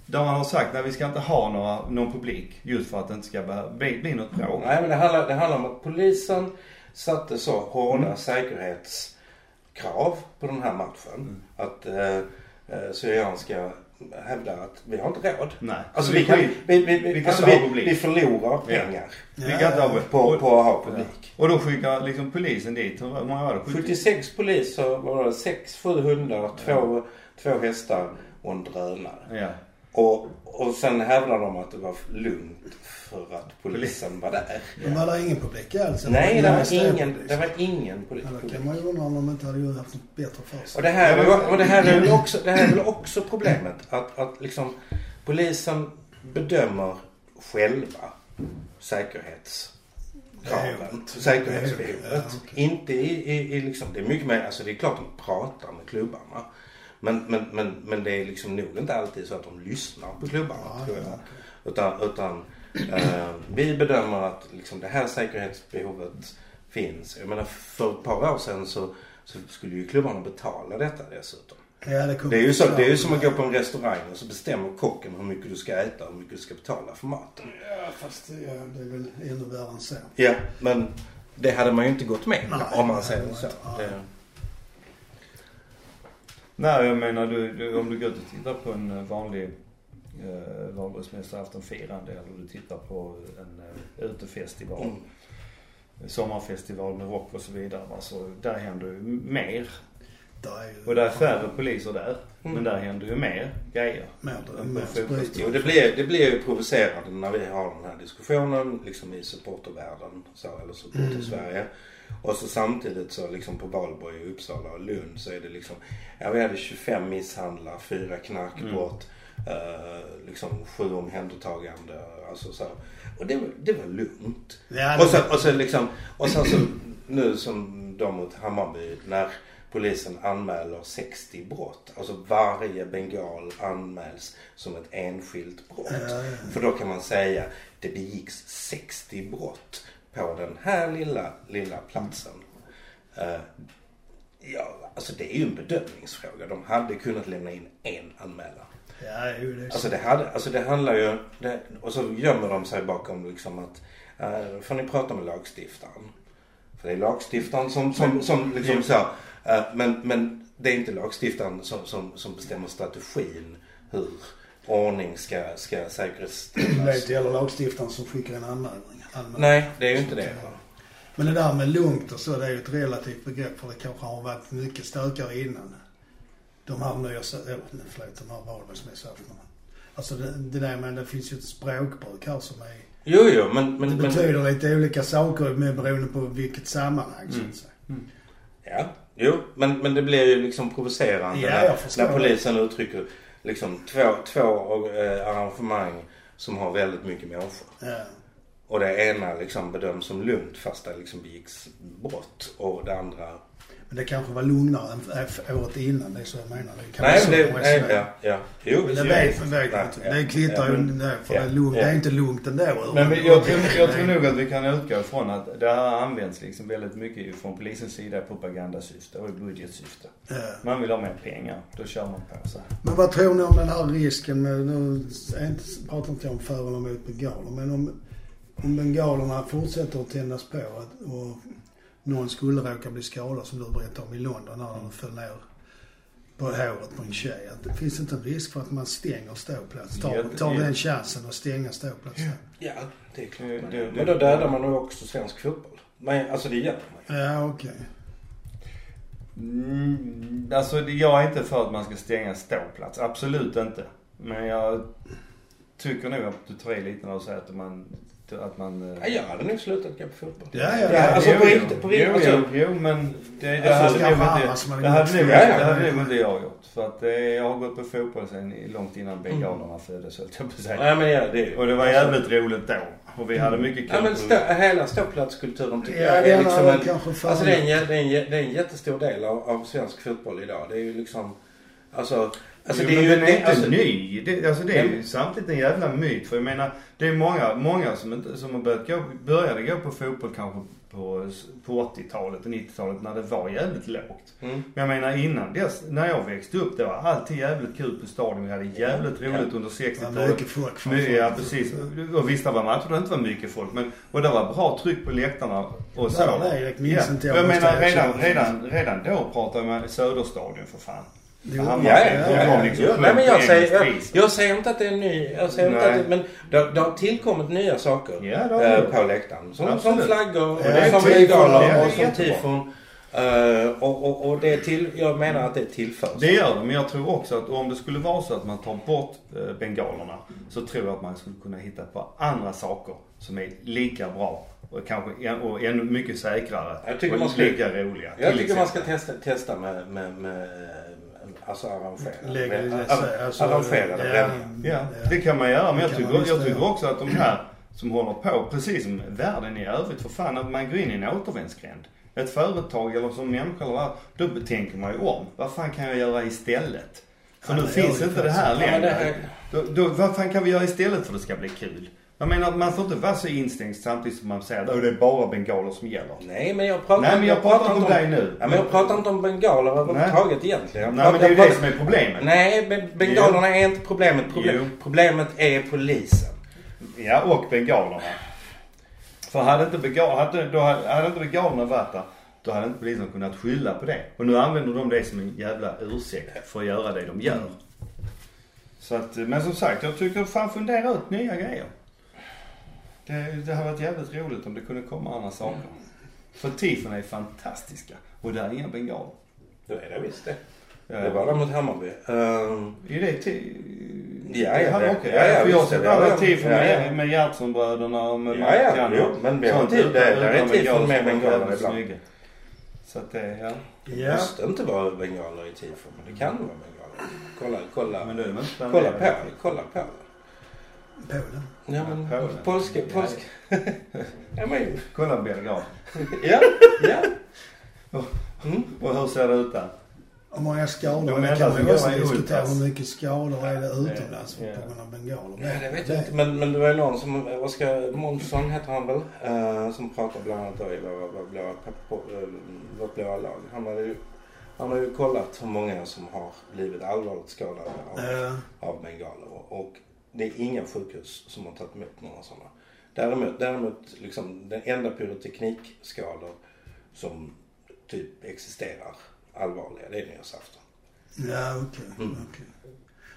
Där man har sagt att vi ska inte ha några, någon publik just för att det inte ska bli, bli något bråk. Nej men det handlar, det handlar om att polisen satte så hårda Mm. säkerhetskrav på den här matchen. Mm. Att eh, eh, Syrianska hävdar att vi har inte råd. Nej. Alltså Så vi kan, vi, vi, vi, vi kan alltså, vi, publik. vi förlorar pengar Vi kan inte ha på, på att ha publik. Och då skickar liksom polisen dit, hur många var det? 70? 76 poliser, var det? 6, 7 hundar, två, två hästar och en drönare. Ja. Och, och sen hävdar de att det var lugnt för att polisen var där. Var det ingen publik alls? Nej, det var Ingen det var ingen Ja, då publik. kan man ju undra om de inte hade haft något bättre för sig. Och det här, är, och det här är väl också, det här är väl också problemet. Att, att liksom polisen bedömer själva säkerhetskraven. Behovet. Säkerhetsbehovet. Ja, okej. Inte i, i, i liksom, det är mycket mer, alltså det är klart de pratar med klubbarna. Men, men, men, men det är liksom nog inte alltid så att de lyssnar på klubbarna Ja, tror jag. ja, Utan, utan eh, vi bedömer att liksom det här säkerhetsbehovet finns. Jag menar för ett par år sedan så, så skulle ju klubbarna betala detta dessutom. Ja, det, Det är ju, så, det är ju som att gå på en restaurang och så bestämmer kocken hur mycket du ska äta och hur mycket du ska betala för maten. Ja, fast det, ja, det är väl ännu värre än så. Ja, men det hade man ju inte gått med Nej, om man säger så. Det, Nej, jag menar du, du, om du går ut och tittar på en eh, vanlig eh, valborgsmässoaftonfirande eller du tittar på en eh, utefestival. Mm. Sommarfestival med rock och så vidare. Alltså, där händer ju mer. Ju Och det är färre poliser där. Mm. Men där händer ju mer grejer. mer, på mer det blir, det blir ju provocerande när vi har den här diskussionen liksom i supportervärlden, så, eller supportersverige. Och så samtidigt så liksom på Valborg i Uppsala och Lund så är det liksom, ja vi hade 25 misshandlar, fyra knarkbrott, eh, liksom sju omhändertagande, alltså så. Och det, var- det var lugnt. Ja, Och, så, och, så liksom, och sen så nu som då mot Hammarby när polisen anmäler 60 brott. Alltså varje bengal anmäls som ett enskilt brott. Ja, ja. För då kan man säga det begicks 60 brott på den här lilla, lilla platsen. Eh, ja, alltså det är ju en bedömningsfråga. De hade kunnat lämna in en anmälan. Ja, jo, det Alltså det, hade, alltså det handlar ju... Det, och så gömmer de sig bakom liksom att... Uh, får ni prata med lagstiftaren? För det är lagstiftaren som, som, som liksom så... eh, men, men det är inte lagstiftaren som, som, som bestämmer strategin hur ordning ska, ska Det säkerställas. vet gäller lagstiftaren som skickar en anmälan. Nej, det är ju inte det. Men det där med lugnt och så, det är ju ett relativt begrepp för det kanske har varit mycket stökigare innan. De här nyårs... Eller förlåt, de här valborgsmässoaftonerna. Alltså det, det där men det finns ju ett språkbruk här som är... Jo, jo, men... Det men, men betyder lite olika saker med beroende på vilket sammanhang så Mm. att säga. Ja, jo, men, men det blir ju liksom provocerande Ja, när, när det. polisen uttrycker liksom två, två eh, arrangemang som har väldigt mycket människor. Ja. Och det ena liksom bedöms som lugnt fast det liksom begicks brott och det andra... Men det kanske var lugnare än f- året innan, det är så jag menar. Det kan Nej, så det... Nej, ja, ja. Jo, Men det vet man vet Nej, inte. ja, Det kvittar ju för ja, det, är lugnt, ja. det är inte lugnt ändå. Men vi- jag tror, jag tror nog att vi kan utgå ifrån att det här används liksom väldigt mycket från polisens sida i propagandasyfte och i budgetsyfte. Ja. Man vill ha mer pengar, då kör man på så. Men vad tror ni om den här risken med, nu pratar inte jag om för eller emot bengaler, men om, om bengalerna fortsätter att tändas på och någon skulle råka bli skadad som du berättade om i London när de föll ner på håret på en tjej. Att det finns inte en risk för att man stänger ståplats? Tar, tar den chansen att stänga ståplatsen? Ja, det är klart. Det- det- Men då dödar man nog också svensk fotboll. Men alltså det gör man. Ja, okej. Mm, alltså jag är inte för att man ska stänga ståplats. Absolut inte. Men jag tycker nog att du tar i lite när du säger att man... Att man eh, Ja, jag hade nog slutat gå på fotboll. Ja, ja, Ja, alltså jo, på riktigt, på riktigt. Jo, Alltså, jo, jo, men det, det Alltså, hade ska nog inte, det hade nog, Ja, ja. det hade nog inte jag gjort. För att eh, jag har gått på fotboll sen långt innan bengalerna föddes höll jag på att säga. Nej men ja, det Och det var jävligt roligt då. Och vi hade mycket Ja kul. men stå, hela ståplatskulturen tycker Ja, jag är liksom en... Alltså det är en, det, är en, det är en jättestor del av, av svensk fotboll idag. Det är ju liksom... Alltså... Alltså det är ju... den är inte alltså, ny. Det, alltså det är ju samtidigt en jävla myt. För jag menar, det är många, många som, inte, som har börjat gå, började gå på fotboll kanske på, på 80-talet och 90-talet när det var jävligt lågt. Mm. Men jag menar innan dess, när jag växte upp, det var alltid jävligt kul på stadion. Vi hade jävligt roligt Ja. under Det var 60-talet. mycket folk ja precis. Och visst det var matcher det inte var mycket folk. Men, och det var bra tryck på läktarna och så. Ja, det är- det minns inte jag, jag menar jag redan, redan, redan då pratade man Söderstadion för fan. Jo, Ja, ja, var liksom Nej men jag säger, jag, jag säger inte att det är ny, jag säger inte att det, men det, det har tillkommit nya saker Ja, det. på läktaren. Som, som flaggor, Ja, som bengaler och som tifon. Eh, och, och, och det till, jag menar att det tillförs. Det gör det, men jag tror också att om det skulle vara så att man tar bort eh, bengalerna så tror jag att man skulle kunna hitta på andra saker som är lika bra och kanske och ännu mycket säkrare Jag tycker och man ska- lika roliga. Jag tycker man ska exempel. testa, testa med, med, med alltså arrangerade. Alltså, arrangerade ja. Ja, det kan man göra. Men jag tycker, jag tycker också att de här som håller på, precis som världen i övrigt, för fan, att man går in i en återvändsgränd. Ett företag eller som människa eller vad, då tänker man ju om. Vad fan kan jag göra istället? För Ja, nu finns inte det här längre. det här- Då, då, vad fan kan vi göra istället för att det ska bli kul? Jag menar, man får inte vara så instängd samtidigt som man säger att "Åh, det är bara bengaler som gäller. Nej men jag pratar, Nej, men jag pratar inte om dig nu. Ja, men jag pratar inte om bengaler överhuvudtaget egentligen. Jag Nej, men pratar det är ju det som är problemet. Nej, men bengalerna är inte problemet. Problem, Jo. problemet är polisen. Ja, och bengalerna. För hade inte, bengal, hade, då hade, hade inte bengalerna varit där, Då hade inte polisen kunnat skylla på det. Och nu använder de det som en jävla ursäkt för att göra det de gör. Så att, men som sagt, jag tycker fan fundera ut nya grejer. Det, det hade varit jävligt roligt om det kunde komma andra saker. För tifon är fantastiska. Och det är inga bengaler. Då är det visst det. Ja. Det var där mot Hammarby. Ehm, Är det ti... Ja, ja, det- okej. ja, ja, för jag det alla det. tifon Ja, med, ja. med Gertsonbröderna och med Ja, ja, jo, men vi har Det- där är tifon med som var bengaler jävligt ibland. snygga. Så att det, ja. Det Ja. måste inte vara bengaler i tifo, men det kan vara bengaler. Kolla, kolla. Men då är inte kolla på Kolla på Polen. Ja men Polen. polska, polska. [LAUGHS] ja men Kolla Belgrad. ja, ja. [LAUGHS] Mm. Och hur ser det ut där? Hur många skador? De Det kan man som ju också diskutera. Hur mycket skador är det utomlands Ja. på grund av bengaler? Ja, det vet jag inte. Men, men det var ju någon som, Oskar Månsson heter han väl, eh, som pratade bland annat då i våra- våra eh, vårt blåa lag. Han har ju, han har ju kollat hur många som har blivit allvarligt skadade av, Eh, av bengaler. Och, och det är inga sjukhus som har tagit emot några sådana. Däremot, däremot liksom den enda pyroteknikskador som typ existerar allvarliga, det är nyårsafton. ja, okej. Mm. okej.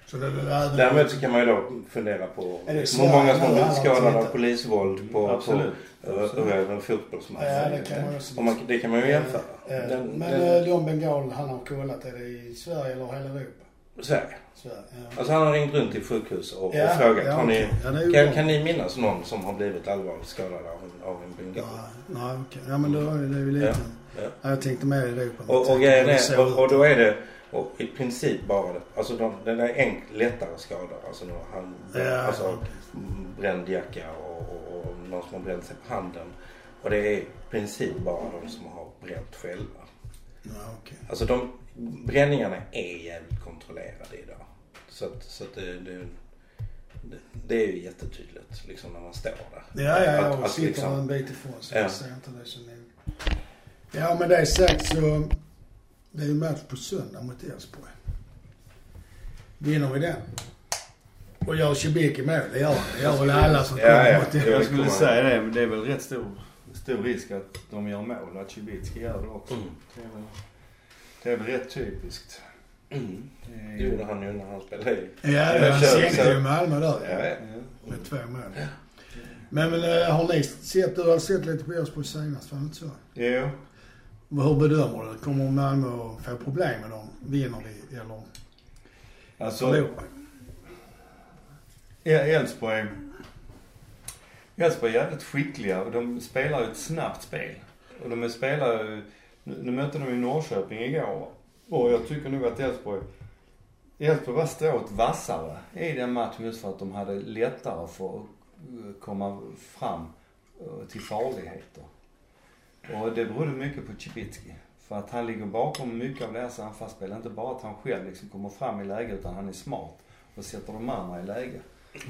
Så det, det, det, Däremot så kan man ju då fundera på hur många som har blivit skadade av polisvåld på, Absolut. på uh, en fotbollsmatch. Ja, det kan man Och man, det kan man ju jämföra. Eh, Den, Men den, eh, de bengaler han har kollat, är det i Sverige eller hela Europa? Sverige. Sverige, ja. Alltså han har ringt runt till sjukhus och, Ja, och frågat. ja, har ni. Ja, kan, kan ni minnas någon som har blivit allvarligt skadad av en, av en bengal? Nej, nej okej. Ja men då är det ju lite... Ja, Ja, ja. jag tänkte mer Europa. Och, och är, och, och då är det och i princip bara det. Alltså de, den är enk, lättare skador. Alltså han, Ja, alltså, okej. bränd jacka och, och, och någon som har bränt sig på handen. Och det är i princip bara de som har bränt själva. Ja, okej. Alltså de bränningarna är jävligt kontrollerade idag. Så att, så att det, det, det, det är ju jättetydligt liksom när man står där. Ja, ja, ja. Att- Och att sitter liksom- en bit ifrån så Ja. jag ser inte det så noga. Ja, med det sagt så... Det är ju match på söndag mot Elfsborg. Vinner vi den och gör Cibicki mål, det gör han. Det gör väl alla som Ja, kommer ja. mot Det det. Jag skulle säga det, men det är väl rätt stor, stor risk att de gör mål och att Cibicki gör det också. Mm. Det, är väl, rätt typiskt. Mm. Det gjorde han ju när han spelade i. Ja, Jag han sänkte ju Malmö där. Ja, ja. Ja. Med två mål. Men, men eh, har ni sett, du har sett lite på Elfsborg senast, var det inte så? Jo. Hur bedömer du? Kommer Malmö att få problem med dem? Vinner vi eller Alltså, förlorar? Ja, Elfsborg. Elfsborg är jävligt skickliga och de spelar ju ett snabbt spel. Och de spelar ju, nu, nu mötte de ju Norrköping igår. Och jag tycker nog att Elfsborg, Elfsborg var strået vassare i den matchen just för att de hade lättare för att eh, komma fram eh, till farligheter. Och det berodde mycket på Cibicki. För att han ligger bakom mycket av deras anfallsspel. Inte bara att han själv liksom kommer fram i läge utan han är smart och sätter de andra i läge.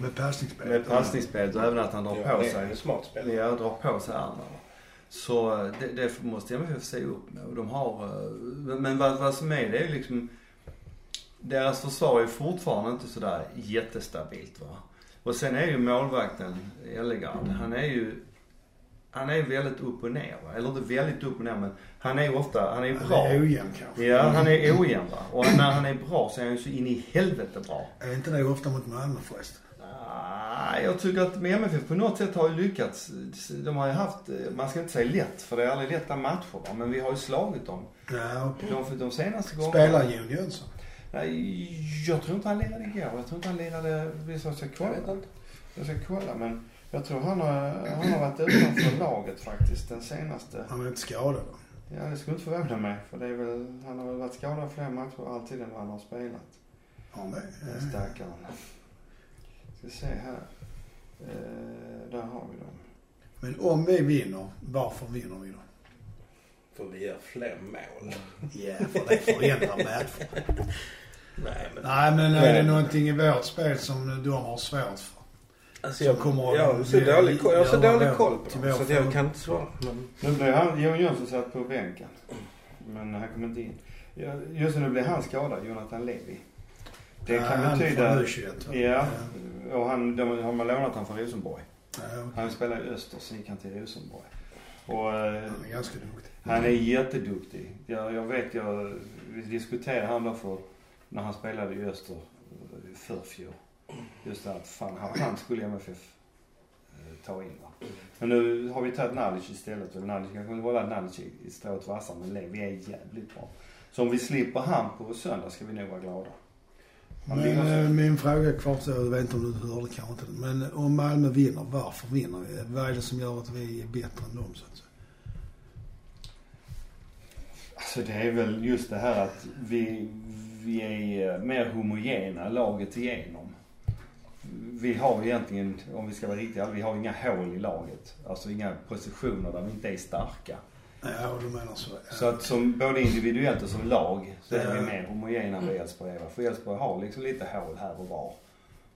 Med passningsspel? Med passningsspelet och även att han drar Ja, på sig. smart spelare. Ja, drar på sig andra. Så eh, det, det måste MFF se upp med. Och de har, eh, men vad, vad som är det är liksom, deras försvar är fortfarande inte sådär jättestabilt va. Och sen är ju målvakten Ellegard, han är ju, han är väldigt upp och ner va. Eller inte väldigt upp och ner men han är ju ofta, han är ju Han bra. är ojämn kanske. Ja, han är ojämn va. Och när han är bra så är han ju så in i helvete bra. Är inte det ofta mot Malmö förresten? Nej, jag tycker att med MFF på något sätt har ju lyckats. De har ju haft, man ska inte säga lätt, för det är aldrig lätta matcher va? men vi har ju slagit dem. Ja, okej. De, de senaste gångerna. Spelar Jon Jönsson? Nej, jag tror inte han lirade igår. Jag tror inte han lirade, jag ska Jag kolla. vet inte. Jag ska kolla men jag tror han har, han har varit utanför laget faktiskt den senaste. Han är inte skadad då? Ja, det skulle inte förvåna mig. För det är väl, han har väl varit skadad fler matcher alltid än vad han har spelat. Det? Den Ja. stackaren. Ska se här. Eh, där har vi dem. Men om vi vinner, varför vinner vi då? För vi gör fler mål. Ja, för det förändrar matcher. [LAUGHS] Nej men. Nej, men är det någonting i vårt spel som de har svårt för? Alltså Som kommer jag har så dålig koll, jag har så dålig koll på dem. Så att jag kan inte svara. Men, Nu blir han, Jon Jönsson satt på bänken. Men han kom inte in. Just nu blir han skadad, Jonathan Levi. Det Ja, kan han betyda... från U21, va? Ja, och han, de har man lånat han från Rosenborg. Ja, okej. Han spelade i Öster, så gick han till Rosenborg. Och eh, Han är ganska duktig. han är jätteduktig. Jag, jag vet, jag, vi diskuterade han då för, när han spelade i Öster i förfjol. Just det att fan, han, han skulle MFF eh, ta in va. Men nu har vi tagit Nalic istället Nalic kanske vill hålla Nalic i, strået vassar men Levi är jävligt bra. Så om vi slipper han på söndag ska vi nog vara glada. Men så- eh, min fråga kvarstår, jag vet inte om du hörde kanske inte. Men om Malmö vinner, varför vinner vi? Vad är det som gör att vi är bättre än dem så att säga? Alltså det är väl just det här att vi, vi är eh, mer homogena laget igenom. Vi har egentligen, om vi ska vara riktiga, vi har inga hål i laget. Alltså inga positioner där vi inte är starka. Ja, du menar så. Ja. Så att som både individuellt och som lag så är vi mer homogena än Elfsborg är. För Elfsborg har liksom lite hål här och var.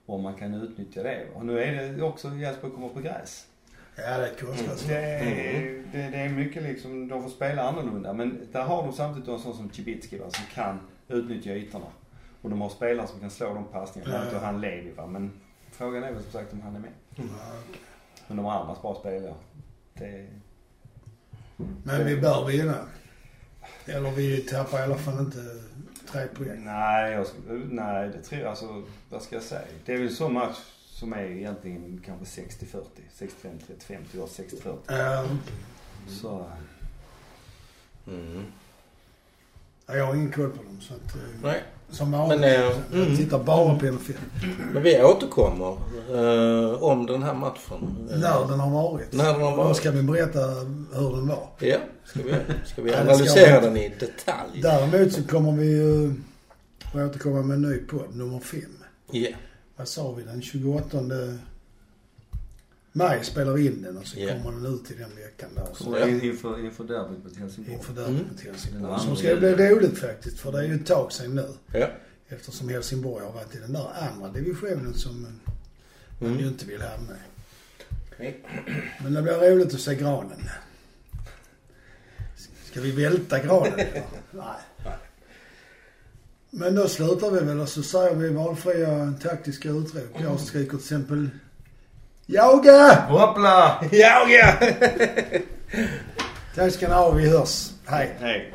Och man kan utnyttja det. Och nu är det också, Elfsborg kommer på gräs. Ja, det är konstgräs. Det är, det, det är mycket liksom, de får spela annorlunda. Men där har de samtidigt en sån som Cibicki va, som kan utnyttja ytorna. Och de har spelare som kan slå de passningarna. Ja. Inte han Levi va, men frågan är väl som sagt om han är med. Ja. Men de andra bra spelare. Det, Men vi bör vinna. Eller vi tappar i alla fall inte tre poäng. nej, jag, nej, det tror jag alltså, vad ska jag säga? Det är väl så match som är egentligen kanske 60-40. 65-35 till oss 60-40. Ja, Så, Mm. jag har ingen koll på dem så att... eh, Nej. Som vanligt. Men, eh, jag mm. tittar bara på NFL. Men vi återkommer eh, om den här matchen. Eh, När den har varit. När den har Då varit. ska vi berätta hur den var. Ja, ska vi, ska vi [LAUGHS] analysera den i detalj? Däremot så kommer vi ju att återkomma med en ny podd, nummer fem. Ja. Vad sa vi? Den 28 maj spelar vi in den och så Ja. kommer den ut i den veckan där. Så inför, inför derbyt mot Helsingborg. inför Mm. derbyt mot Helsingborg. Den Som ska bli roligt faktiskt för det är ju ett tag sedan nu. Ja. Eftersom Helsingborg har varit i den där andra divisionen som man Mm. ju inte vill hamna i. Men det blir roligt att se granen. Ska vi välta granen? [LAUGHS] Nej. Men då slutar vi väl och så säger vi valfria taktiska utrop. Jag skriker till exempel Jaga! Hoppla! Ja, ja! [LAUGHS] Tack ska ni ha. Vi hörs. Hej. Hej.